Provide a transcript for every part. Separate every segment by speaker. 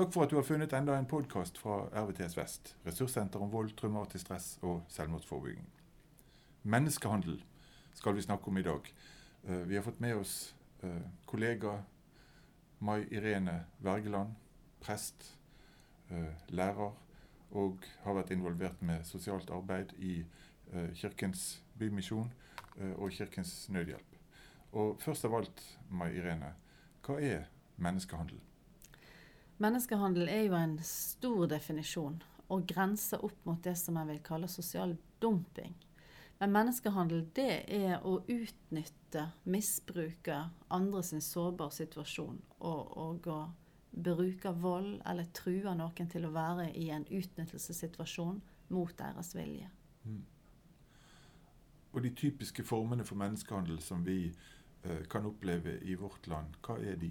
Speaker 1: Takk for at du har funnet enda en podkast fra RVTS Vest, ressurssenter om vold, traumatisk stress og selvmordsforebygging. Menneskehandel skal vi snakke om i dag. Eh, vi har fått med oss eh, kollega Mai Irene Wergeland, prest, eh, lærer, og har vært involvert med sosialt arbeid i Kirkens Bymisjon og Kirkens Nødhjelp. Og først av alt, Mai Irene, hva er menneskehandel?
Speaker 2: Menneskehandel er jo en stor definisjon og grenser opp mot det som jeg vil kalle sosial dumping. Men menneskehandel det er å utnytte, misbruke andre sin sårbare situasjon og, og å bruke vold eller true noen til å være i en utnyttelsessituasjon mot deres vilje. Mm.
Speaker 1: Og de typiske formene for menneskehandel som vi eh, kan oppleve i vårt land, hva er de?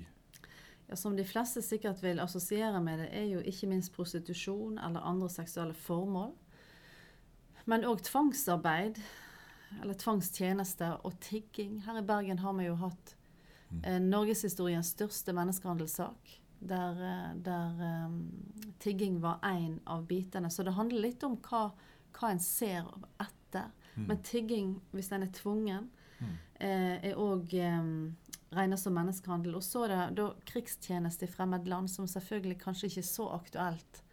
Speaker 2: Ja, Som de fleste sikkert vil assosiere med det, er jo ikke minst prostitusjon eller andre seksuelle formål. Men òg tvangsarbeid, eller tvangstjeneste og tigging. Her i Bergen har vi jo hatt mm. eh, norgeshistoriens største menneskehandelssak. Der, eh, der um, tigging var én av bitene. Så det handler litt om hva, hva en ser etter. Mm. Men tigging, hvis den er tvungen, mm. eh, er òg regnes som menneskehandel. Og så er det da krigstjeneste i fremmed land, som selvfølgelig kanskje ikke er så aktuelt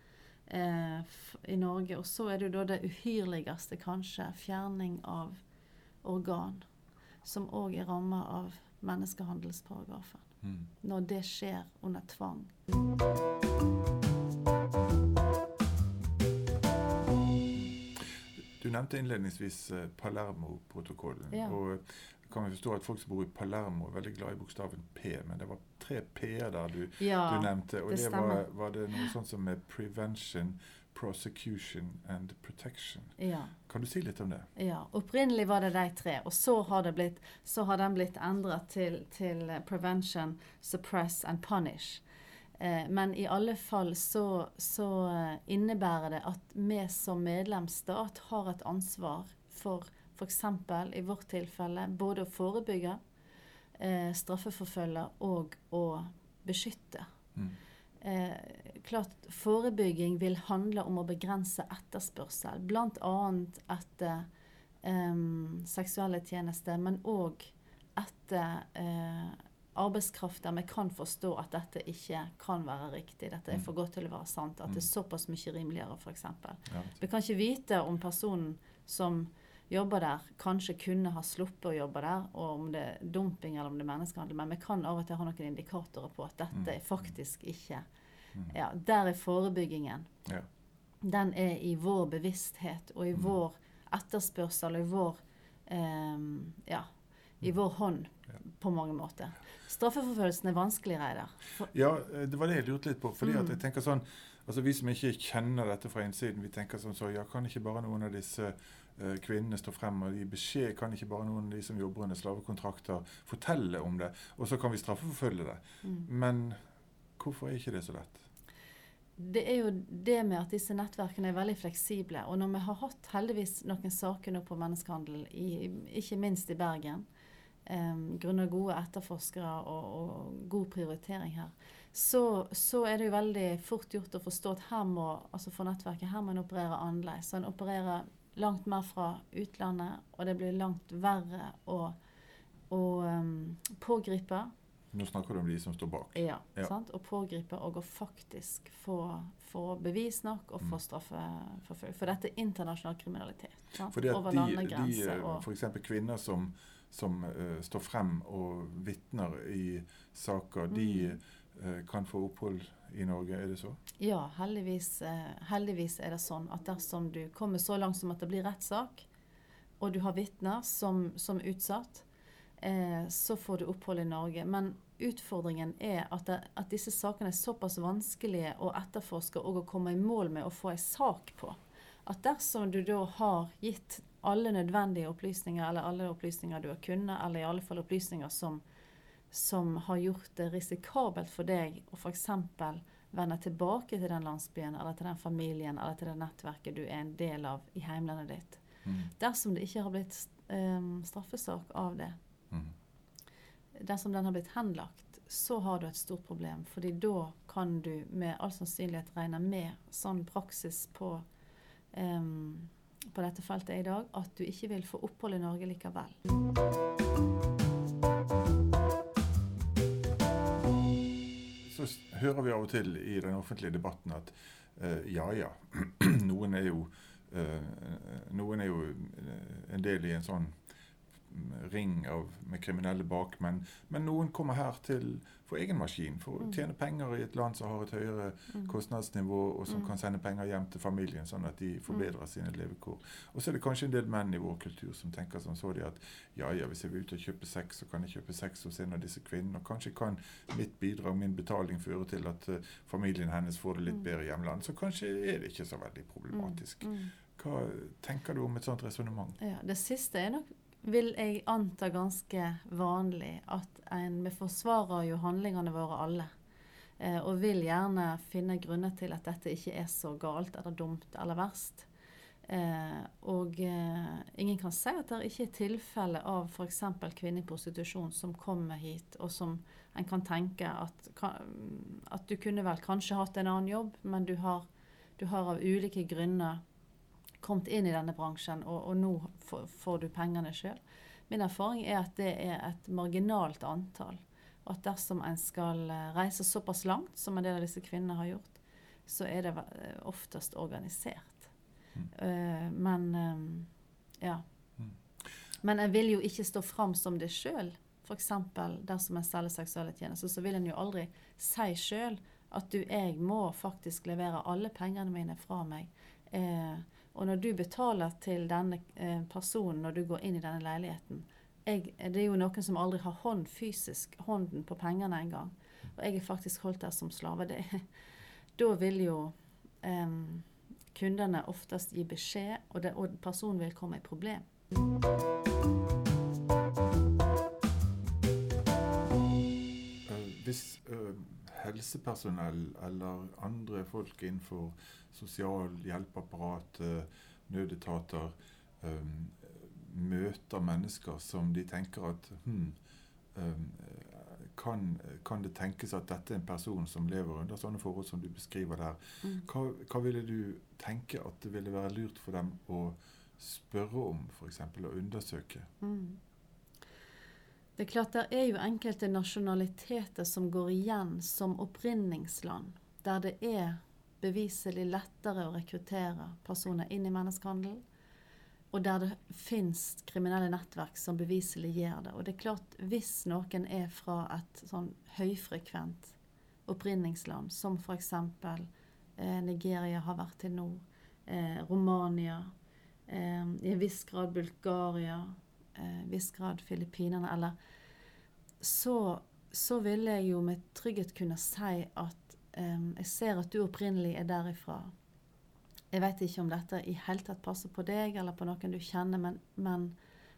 Speaker 2: eh, i Norge. Og så er det jo da det uhyrligste, kanskje, fjerning av organ. Som òg er ramma av menneskehandelsparagrafen. Mm. Når det skjer under tvang.
Speaker 1: Du nevnte innledningsvis eh, Palermo-protokollen. Ja. og kan vi forstå at Folk som bor i Palermo, er veldig glad i bokstaven P, men det var tre P-er der du, ja, du, nevnte. Og det, det var, var, det noe sånt som med prevention, prosecution and protection. Ja. Kan du si litt om det?
Speaker 2: Ja. Opprinnelig var det de tre, og så har, blitt, så har den blitt endret til, til, prevention, suppress and punish. Eh, men i alle fall så, så innebærer det at vi som medlemsstat har et ansvar for F.eks. i vårt tilfelle både å forebygge, eh, straffeforfølge og å beskytte. Mm. Eh, klart Forebygging vil handle om å begrense etterspørsel, bl.a. etter eh, seksuelle tjenester, men òg etter eh, arbeidskraft der vi kan forstå at dette ikke kan være riktig. Dette er mm. for godt til å være sant. At det er mm. såpass mye rimeligere, f.eks. Vi kan ikke vite om personen som jobber der, kanskje kunne ha sluppet å jobbe der, og om det er dumping eller om det er menneskehandel. Men vi kan av og til ha noen indikatorer på at dette er mm. faktisk ikke mm. Ja, der er forebyggingen. Ja. Den er i vår bevissthet og i mm. vår etterspørsel og i vår eh, Ja, i vår hånd på mange måter. Straffeforfølgelsen er vanskelig, Reidar.
Speaker 1: Ja, eh, det var det jeg lurte litt på. fordi at jeg tenker sånn, altså Vi som ikke kjenner dette fra innsiden, vi tenker sånn så, ja, kan ikke bare noen av disse kvinnene står frem og gir beskjed? Kan ikke bare noen av de som jobber under slavekontrakter, fortelle om det? Og så kan vi straffeforfølge det. Mm. Men hvorfor er ikke det så lett?
Speaker 2: Det er jo det med at disse nettverkene er veldig fleksible. Og når vi har hatt heldigvis noen saker nå på menneskehandel, i, ikke minst i Bergen, um, grunnet gode etterforskere og, og, god prioritering her, så, så, er det jo veldig fort gjort å forstå at her må, altså for nettverket her må en operere annerledes. Så en opererer langt mer fra utlandet, og det blir langt verre å, å um, pågripe.
Speaker 1: Nå snakker du om de som står bak.
Speaker 2: Ja. ja. Sant? Å pågripe og å faktisk få, få bevis nok og få straffeforfølgelse. straffeforfølge. For dette er internasjonal kriminalitet.
Speaker 1: Sant? Fordi at Over de, de F.eks. kvinner som som uh, står frem og vitner i saker, mm. de kan få opphold i Norge, er det så?
Speaker 2: Ja, heldigvis, uh, heldigvis, er det sånn at dersom du kommer så langt som at det blir rettssak, og du har vitner som, som utsatt, så får du opphold i Norge. Men utfordringen er at, det, at, disse sakene er såpass vanskelige å etterforske og å komme i mål med å få en sak på. At dersom du da har gitt alle nødvendige opplysninger, eller alle opplysninger du har kunnet, eller i alle fall opplysninger som, som har gjort det risikabelt for deg å f.eks. vende tilbake til den landsbyen, eller til den familien, eller til det nettverket du er en del av i heimlandet ditt. Mm. Dersom det ikke har blitt um, straffesak av det, mm. dersom den har blitt henlagt, så har du et stort problem. fordi da kan du med all sannsynlighet regne med sånn praksis på, um, på dette feltet i dag at du ikke vil få opphold i Norge likevel.
Speaker 1: Så hører vi av og til i den offentlige debatten at eh, ja ja, noen er jo eh, noen er jo eh, en del i en sånn ring av, med kriminelle bakmenn. Men noen kommer her til for egen maskin, for å
Speaker 2: Mm.
Speaker 1: tjene penger i et land som har et høyere
Speaker 2: Mm.
Speaker 1: kostnadsnivå, og som
Speaker 2: Mm.
Speaker 1: kan sende penger hjem til familien, sånn at de forbedrer sine levekår. Og så er det kanskje en del menn i vår kultur som tenker som så de at ja, ja, hvis jeg vil ut og kjøpe sex, så kan jeg kjøpe sex hos en av disse kvinnene. Og kanskje kan mitt bidrag, min betaling, føre til at eh, familien hennes får det litt bedre i hjemlandet. Så kanskje er det ikke så veldig problematisk. Hva tenker du om et sånt resonnement?
Speaker 2: Ja, det siste er nok, vil jeg anta, ganske vanlig. At en, vi forsvarer jo handlingene våre alle. Eh, og vil gjerne finne grunner til at dette ikke er så galt eller dumt eller verst. Eh, og eh, ingen kan si at det ikke er tilfelle av f.eks. kvinner i prostitusjon som kommer hit, og som en kan tenke at, at du kunne vel kanskje hatt en annen jobb, men du har, du har av ulike grunner kommet inn i denne bransjen, og, og nå får, du pengene sjøl. Min erfaring er at det er et marginalt antall. Og at dersom en skal eh, reise såpass langt som en del av disse kvinnene har gjort, så er det eh, oftest organisert.
Speaker 1: Mm.
Speaker 2: Eh, men ja.
Speaker 1: Mm.
Speaker 2: Men en vil jo ikke stå fram som det sjøl. F.eks. dersom en selger seksuelle tjenester, så vil en jo aldri si sjøl at du, jeg må faktisk levere alle pengene mine fra meg. Eh, og når du betaler til denne eh, personen når du går inn i denne leiligheten jeg, Det er jo noen som aldri har hånd fysisk, hånden på pengene engang. Og jeg er faktisk holdt der som slave. Det, da vil jo um, kundene oftest gi beskjed, og, det, og personen vil komme i problem.
Speaker 1: Eh, hvis eh, helsepersonell eller andre folk innenfor sosial hjelpeapparat, nødetater, um, møter mennesker som de tenker at hm, um, kan, kan det tenkes at dette er en person som lever under sånne forhold som du beskriver der?
Speaker 2: Mm.
Speaker 1: Hva, hva ville du tenke at det ville være lurt for dem å spørre om, f.eks., og undersøke?
Speaker 2: Mm. Det er klart det er jo enkelte nasjonaliteter som går igjen som opprinningsland, der det er beviselig lettere å rekruttere personer inn i menneskehandel, og der det fins kriminelle nettverk som beviselig gjør det. Og det er klart, hvis noen er fra et sånn høyfrekvent opprinningsland, som f.eks. Eh, Nigeria har vært til nå, eh, Romania, eh, i en viss grad Bulgaria, eh, viss grad Filippinene, eller så, så vil jeg jo med trygghet kunne si at eh, jeg ser at du opprinnelig er derifra. Jeg vet ikke om dette i hele tatt passer på deg eller på noen du kjenner, men, men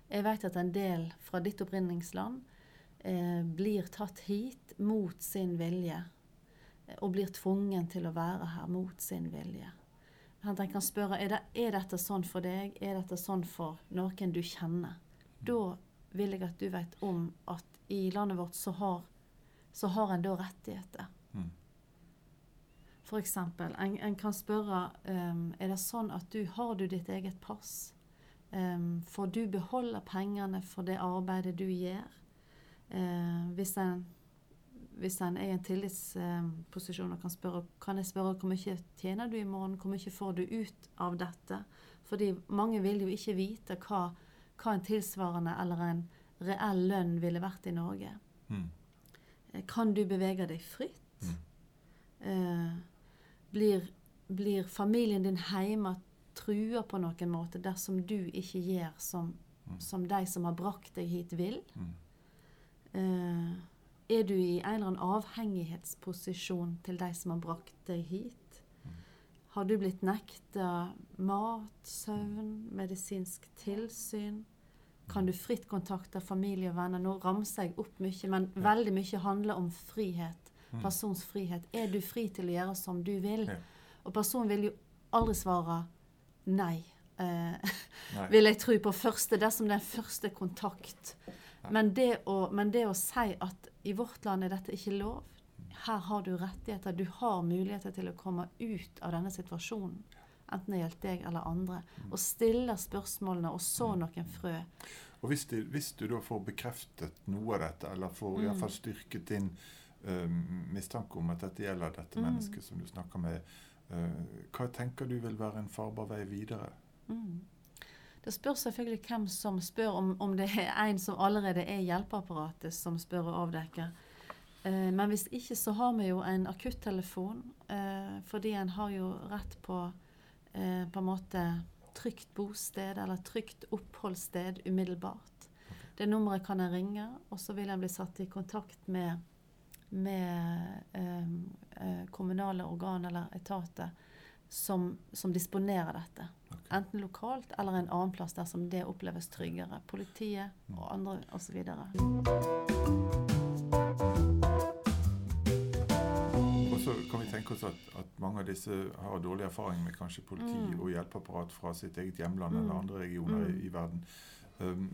Speaker 2: jeg vet at en del fra ditt opprinnelsesland eh, blir tatt hit mot sin vilje. eh, Og blir tvungen til å være her mot sin vilje. Han kan spørre er, det, er dette sånn for deg, er dette sånn for noen du kjenner. Da vil jeg at du vet om at i landet vårt så har, så har en da rettigheter.
Speaker 1: Mm.
Speaker 2: Eksempel, en, en kan spørre um, er det sånn at du har du ditt eget pass. Um, får du beholde pengene for det arbeidet du gjør? Uh, hvis, en, hvis en er i en tillitsposisjon og kan spørre kan jeg spørre hvor mye tjener du i morgen, hvor mye får du ut av dette? Fordi mange vil jo ikke vite hva, hva en tilsvarende eller en reell lønn ville vært i Norge.
Speaker 1: Mm.
Speaker 2: Eh, Kan du bevege deg fritt?
Speaker 1: Mm.
Speaker 2: Eh, blir, blir familien din hjemme trua på noen måte dersom du ikke gjør som,
Speaker 1: Mm.
Speaker 2: som de som har brakt deg hit, vil?
Speaker 1: Mm.
Speaker 2: Eh, er du i en eller annen avhengighetsposisjon til de som har brakt deg hit? Har du blitt nekta mat, søvn, medisinsk tilsyn? Kan du fritt kontakte familie og venner? Nå ramser jeg opp mye, men
Speaker 1: Ja.
Speaker 2: veldig mye handler om frihet.
Speaker 1: Mm.
Speaker 2: Persons frihet. Er du fri til å gjøre som du vil?
Speaker 1: Ja.
Speaker 2: Og personen vil jo aldri svare nei. Eh, vil jeg tro på første, dersom det er første kontakt Men det, å, men det å si at i vårt land er dette ikke lov Her har du rettigheter. Du har muligheter til å komme ut av denne situasjonen. Enten det gjelder deg eller andre. Og stiller spørsmålene og så noen frø.
Speaker 1: Og hvis, det, hvis du da får bekreftet noe av dette, eller får
Speaker 2: Mm.
Speaker 1: hvert fall styrket din eh, mistanke om at dette gjelder dette
Speaker 2: Mm.
Speaker 1: mennesket som du snakker med, uh, hva tenker du vil være en farbar vei videre?
Speaker 2: Mm. Det spørs selvfølgelig hvem som spør, om, om det er en som allerede er i hjelpeapparatet som spør og avdekker. Eh, men hvis ikke, så har vi jo en akuttelefon, eh, fordi en har jo rett på eh, på en måte trygt bosted eller trygt oppholdssted umiddelbart. Det nummeret kan en ringe, og så vil en bli satt i kontakt med, med eh, eh, kommunale organ eller etater som, som disponerer dette. Enten lokalt eller en annen plass dersom det oppleves tryggere. Politiet og andre osv.
Speaker 1: tenke oss at, at mange av disse har dårlig erfaring med kanskje politi
Speaker 2: Mm.
Speaker 1: og hjelpeapparat fra sitt eget hjemland
Speaker 2: Mm.
Speaker 1: eller andre regioner
Speaker 2: Mm.
Speaker 1: i, i verden. Um,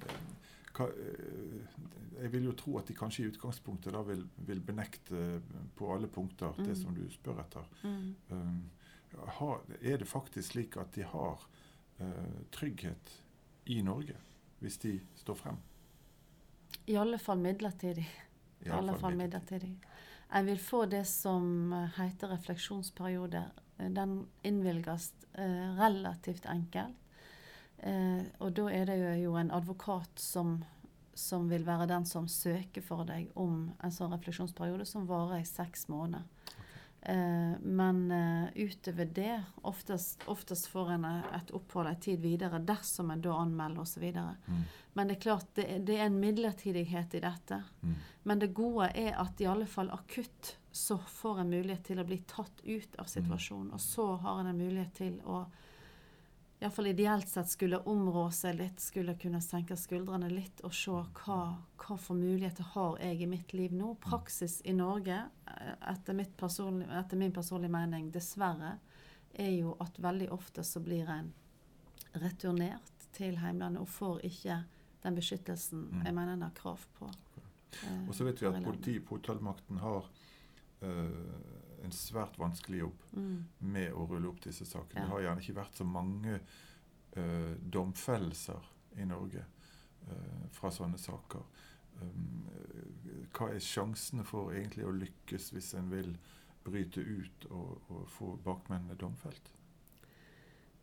Speaker 1: hva, eh, jeg vil jo tro at de kanskje i utgangspunktet da vil, vil benekte på alle punkter det
Speaker 2: Mm.
Speaker 1: som du spør etter.
Speaker 2: Mm.
Speaker 1: Um, har, er det faktisk slik at de har uh, trygghet i Norge, hvis de står frem?
Speaker 2: I alle fall midlertidig. I alle fall midlertidig. En vil få det som eh, heter refleksjonsperiode. Eh, Den innvilges eh, relativt enkelt. Og da er det jo en advokat som, som vil være den som søker for deg om en sånn refleksjonsperiode som varer i seks måneder. Eh, men eh, utover det Oftest, oftest får en eh, et opphold en tid videre dersom en da anmelder osv.
Speaker 1: Mm.
Speaker 2: Men det er klart det, det er en midlertidighet i dette.
Speaker 1: Mm.
Speaker 2: Men det gode er at i alle fall akutt så får en mulighet til å bli tatt ut av situasjonen. Og så har en en mulighet til å iallfall ideelt sett skulle områ seg litt, skulle kunne senke skuldrene litt og se hva, hva for muligheter har jeg i mitt liv nå. Praksis i Norge, eh, etter, etter min personlige mening, dessverre, er jo at veldig ofte så blir en returnert til heimlandet og får ikke den beskyttelsen
Speaker 1: Mm.
Speaker 2: jeg mener en har krav på. eh,
Speaker 1: Og så vet vi at
Speaker 2: politiet
Speaker 1: politi, påtalemakten har eh, en svært vanskelig jobb
Speaker 2: Mm.
Speaker 1: med å rulle opp disse sakene.
Speaker 2: Ja.
Speaker 1: Det har gjerne ikke vært så mange uh, domfellelser i Norge uh, fra sånne saker. Um, hva er sjansene for egentlig å lykkes hvis en vil bryte ut og, og få bakmennene domfelt?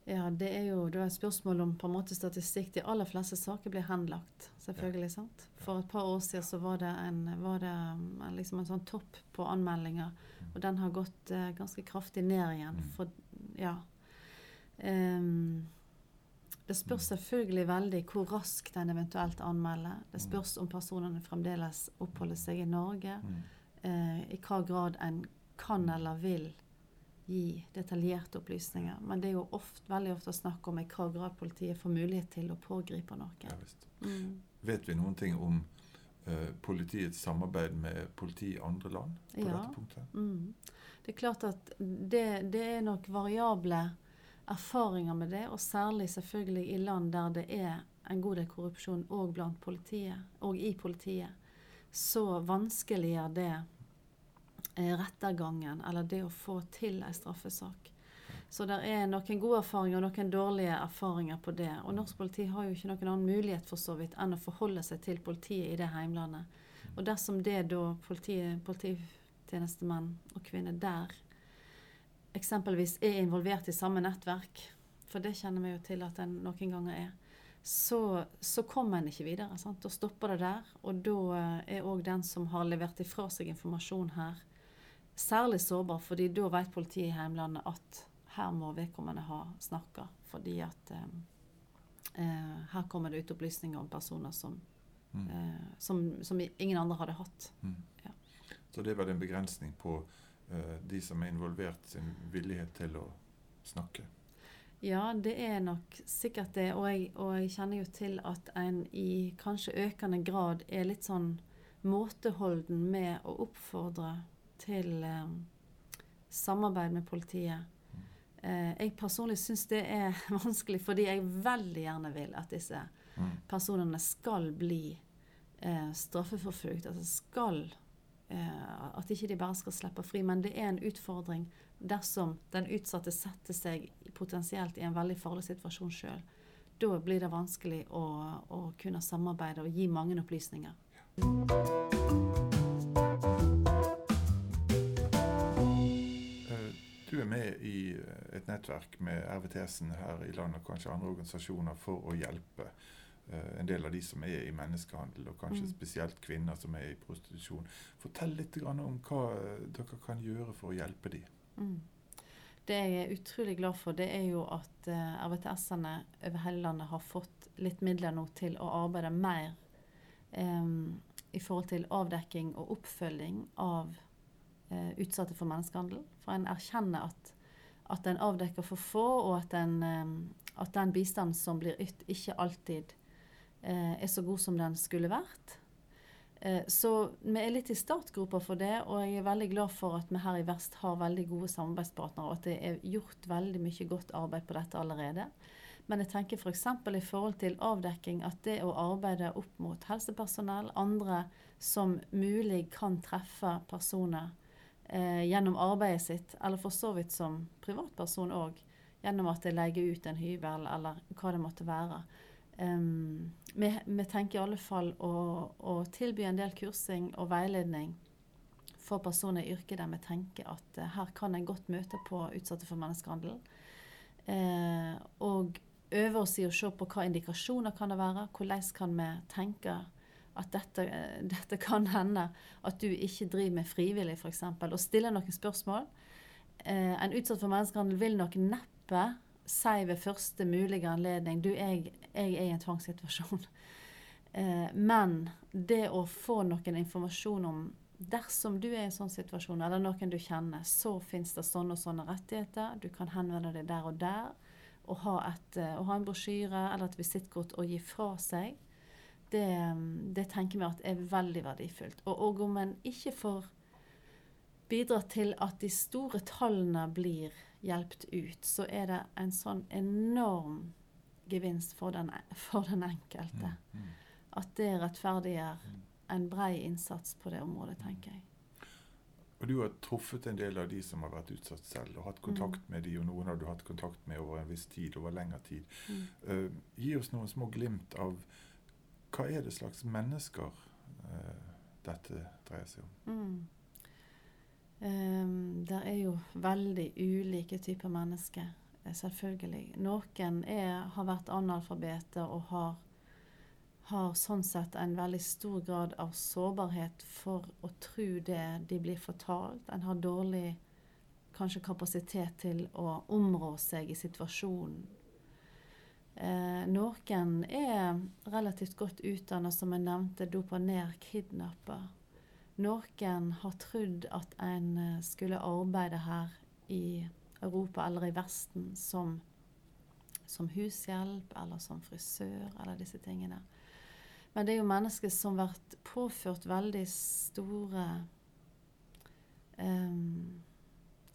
Speaker 2: Ja, det er jo da et spørsmål om på en måte statistikk. De aller fleste saker blir henlagt, selvfølgelig. sant? For et par år siden så var det en, var det liksom en sånn topp på anmeldinger, og den har gått eh, ganske kraftig ned igjen.
Speaker 1: Mm.
Speaker 2: For, ja. Um, det spørs selvfølgelig veldig hvor raskt en eventuelt anmelder. Det spørs om personene fremdeles oppholder seg i Norge.
Speaker 1: Mm.
Speaker 2: eh, I hva grad en kan eller vil gi detaljerte opplysninger. Men det er jo ofte, veldig ofte snakk om i hva grad politiet får mulighet til å pågripe noe.
Speaker 1: Ja.
Speaker 2: Mm.
Speaker 1: Vet vi noen ting om eh, politiets samarbeid med politi i andre land på
Speaker 2: Ja.
Speaker 1: dette punktet?
Speaker 2: Mm. Det er klart at det, det er nok variable erfaringer med det, og særlig selvfølgelig i land der det er en god del korrupsjon òg blant politiet, og i politiet. Så vanskeliggjør det rettergangen, eller det å få til ei straffesak. Så det er noen gode erfaringer og noen dårlige erfaringer på det. Og norsk politi har jo ikke noen annen mulighet for så vidt enn å forholde seg til politiet i det heimlandet. Og dersom det da politiet, polititjenestemenn og -kvinner der eksempelvis er involvert i samme nettverk, for det kjenner vi jo til at en noen ganger er, så, så kommer en ikke videre. Sant? Da stopper det der. Og da eh, er òg den som har levert ifra seg informasjon her, særlig sårbar, fordi da vet politiet i heimlandet at her må vedkommende ha snakka, fordi at eh, eh, her kommer det ut opplysninger om personer som,
Speaker 1: Mm.
Speaker 2: eh, som, som ingen andre hadde hatt.
Speaker 1: Mm.
Speaker 2: Ja.
Speaker 1: Så det er vel en begrensning på eh, de som er involvert, sin villighet til å snakke.
Speaker 2: Ja, det er nok sikkert det. Og jeg, og jeg kjenner jo til at en i kanskje økende grad er litt sånn måteholden med å oppfordre til eh, samarbeid med politiet. Eh, jeg personlig syns det er vanskelig, fordi jeg veldig gjerne vil at disse
Speaker 1: Mm.
Speaker 2: personene skal bli eh, straffeforfulgt. Det skal, eh, at ikke de bare skal slippe fri. Men det er en utfordring dersom den utsatte setter seg potensielt i en veldig farlig situasjon sjøl. Da blir det vanskelig å, å kunne samarbeide og gi mange opplysninger.
Speaker 1: Eh, Du er med i eh, et nettverk med RVTS-en her i landet og kanskje andre organisasjoner for å hjelpe uh, en del av de som er i menneskehandel, og kanskje
Speaker 2: Mm.
Speaker 1: spesielt kvinner som er i prostitusjon. Fortell litt grann om hva eh, dere kan gjøre for å hjelpe de.
Speaker 2: Mm. Det jeg er utrolig glad for, det er jo at uh, RVTS-ene over hele landet har fått litt midler nå til å arbeide mer um, i forhold til avdekking og oppfølging av eh, utsatte for menneskehandel. For en erkjenner at, at en avdekker for få, og at, en, em, at den bistanden som blir ytt, ikke alltid eh, er så god som den skulle vært. Eh, Så vi er litt i startgropa for det, og jeg er veldig glad for at vi her i Vest har veldig gode samarbeidspartnere, og at det er gjort veldig mye godt arbeid på dette allerede. Men jeg tenker f.eks. i forhold til avdekking at det å arbeide opp mot helsepersonell, andre som mulig kan treffe personer eh, gjennom arbeidet sitt, eller for så vidt som privatperson òg, gjennom at jeg leier ut en hybel eller hva det måtte være. Um, vi, vi tenker i alle fall å, å tilby en del kursing og veiledning for personer i yrket der vi tenker at uh, her kan en godt møte på utsatte for menneskehandel. Uh, og øve oss i å se på hva indikasjoner kan det være. Hvordan kan vi tenke at dette, eh, dette kan hende at du ikke driver med frivillig, f.eks. Og stiller noen spørsmål. Eh, en utsatt for menneskehandel vil nok neppe si ved første mulige anledning du, jeg, jeg er i en tvangssituasjon. Eh, men det å få noen informasjon om dersom du er i en sånn situasjon, eller noen du kjenner, så fins det sånne og sånne rettigheter. Du kan henvende deg der og der. Og ha, et, og ha en brosjyre eller et visittkort å gi fra seg. Det, det tenker vi at er veldig verdifullt. Og, og om en ikke får bidra til at de store tallene blir hjulpet ut, så er det en sånn enorm gevinst for den, for den enkelte.
Speaker 1: Mm.
Speaker 2: At det rettferdiggjør
Speaker 1: Mm.
Speaker 2: en brei innsats på det området, tenker jeg.
Speaker 1: Og du har truffet en del av de som har vært utsatt selv, og hatt kontakt
Speaker 2: Mm.
Speaker 1: med de, og noen har du hatt kontakt med over en viss tid, over lengre tid.
Speaker 2: Mm.
Speaker 1: Uh, gi oss noen små glimt av hva er det slags mennesker eh, dette dreier seg om.
Speaker 2: Mm. Um, det er jo veldig ulike typer mennesker, eh, selvfølgelig. Noen er, har vært analfabeter og har, har sånn sett en veldig stor grad av sårbarhet for å tro det de blir fortalt. En har dårlig kanskje kapasitet til å områ seg i situasjonen. Eh, noen er relativt godt utdannet, som jeg nevnte, dopa ned kidnapper. Noen har trodd at en eh, skulle arbeide her i Europa eller i Vesten som, som hushjelp eller som frisør eller disse tingene. Men det er jo mennesker som har påført veldig store em,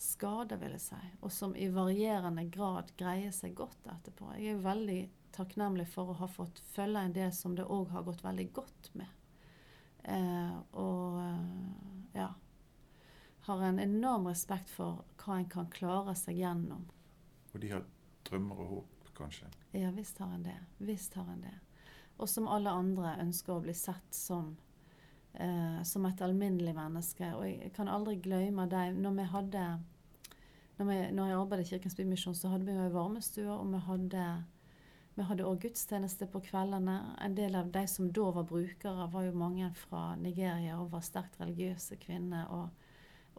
Speaker 2: skader, vil jeg si, og som i varierende grad greier seg godt etterpå. Jeg er veldig takknemlig for å ha fått følge en del som det òg har gått veldig godt med. Eh, og eh, ja Har en enorm respekt for hva en kan klare seg gjennom.
Speaker 1: Og de har drømmer og håp, kanskje.
Speaker 2: Ja, visst har en det. Visst har en det. Og som alle andre ønsker å bli sett som, eh, som et alminnelig menneske. Og jeg kan aldri glemme dem. Når vi hadde når, vi, når jeg arbeidet i Kirkens Bymisjon, så hadde vi jo ei varmestue, og vi hadde vi hadde òg gudstjeneste på kveldene. En del av de som da var brukere, var jo mange fra Nigeria og var sterkt religiøse kvinner. Og,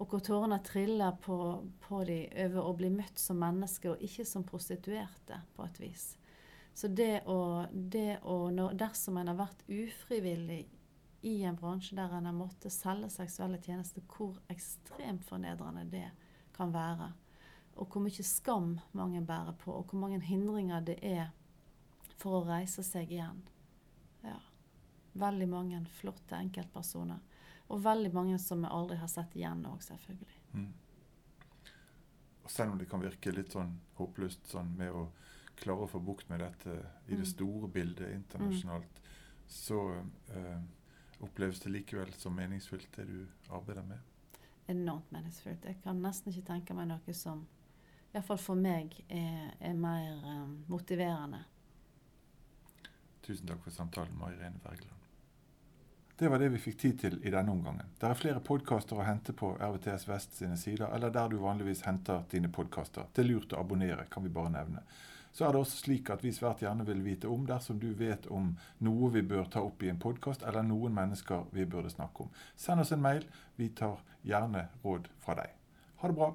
Speaker 2: og hvor tårene trilla på, på de over å bli møtt som mennesker, og ikke som prostituerte, på et vis. Så det å, det å når, Dersom en har vært ufrivillig i en bransje der en har måttet selge seksuelle tjenester, hvor ekstremt fornedrende det kan være. Og hvor mye skam mange bærer på, og hvor mange hindringer det er for å reise seg igjen. Ja. Veldig mange flotte enkeltpersoner. Og veldig mange som vi aldri har sett igjen òg, selvfølgelig.
Speaker 1: Mm. Og selv om det kan virke litt sånn håpløst sånn med å klare å få bukt med dette i det
Speaker 2: Mm.
Speaker 1: store bildet internasjonalt, så eh, Oppleves det likevel som meningsfullt, det du arbeider med?
Speaker 2: Enormt meningsfullt. Jeg kan nesten ikke tenke meg noe som iallfall for meg er, er mer um, motiverende.
Speaker 1: Tusen takk for samtalen, Mari Rene Wergeland. Det var det vi fikk tid til i denne omgangen. Det er flere podkaster å hente på RVTS Vest sine sider, eller der du vanligvis henter dine podkaster. Det er lurt å abonnere, kan vi bare nevne. Så er det også slik at vi svært gjerne vil vite om dersom du vet om noe vi bør ta opp i en podkast, eller noen mennesker vi burde snakke om. Send oss en mail. Vi tar gjerne råd fra deg. Ha det bra.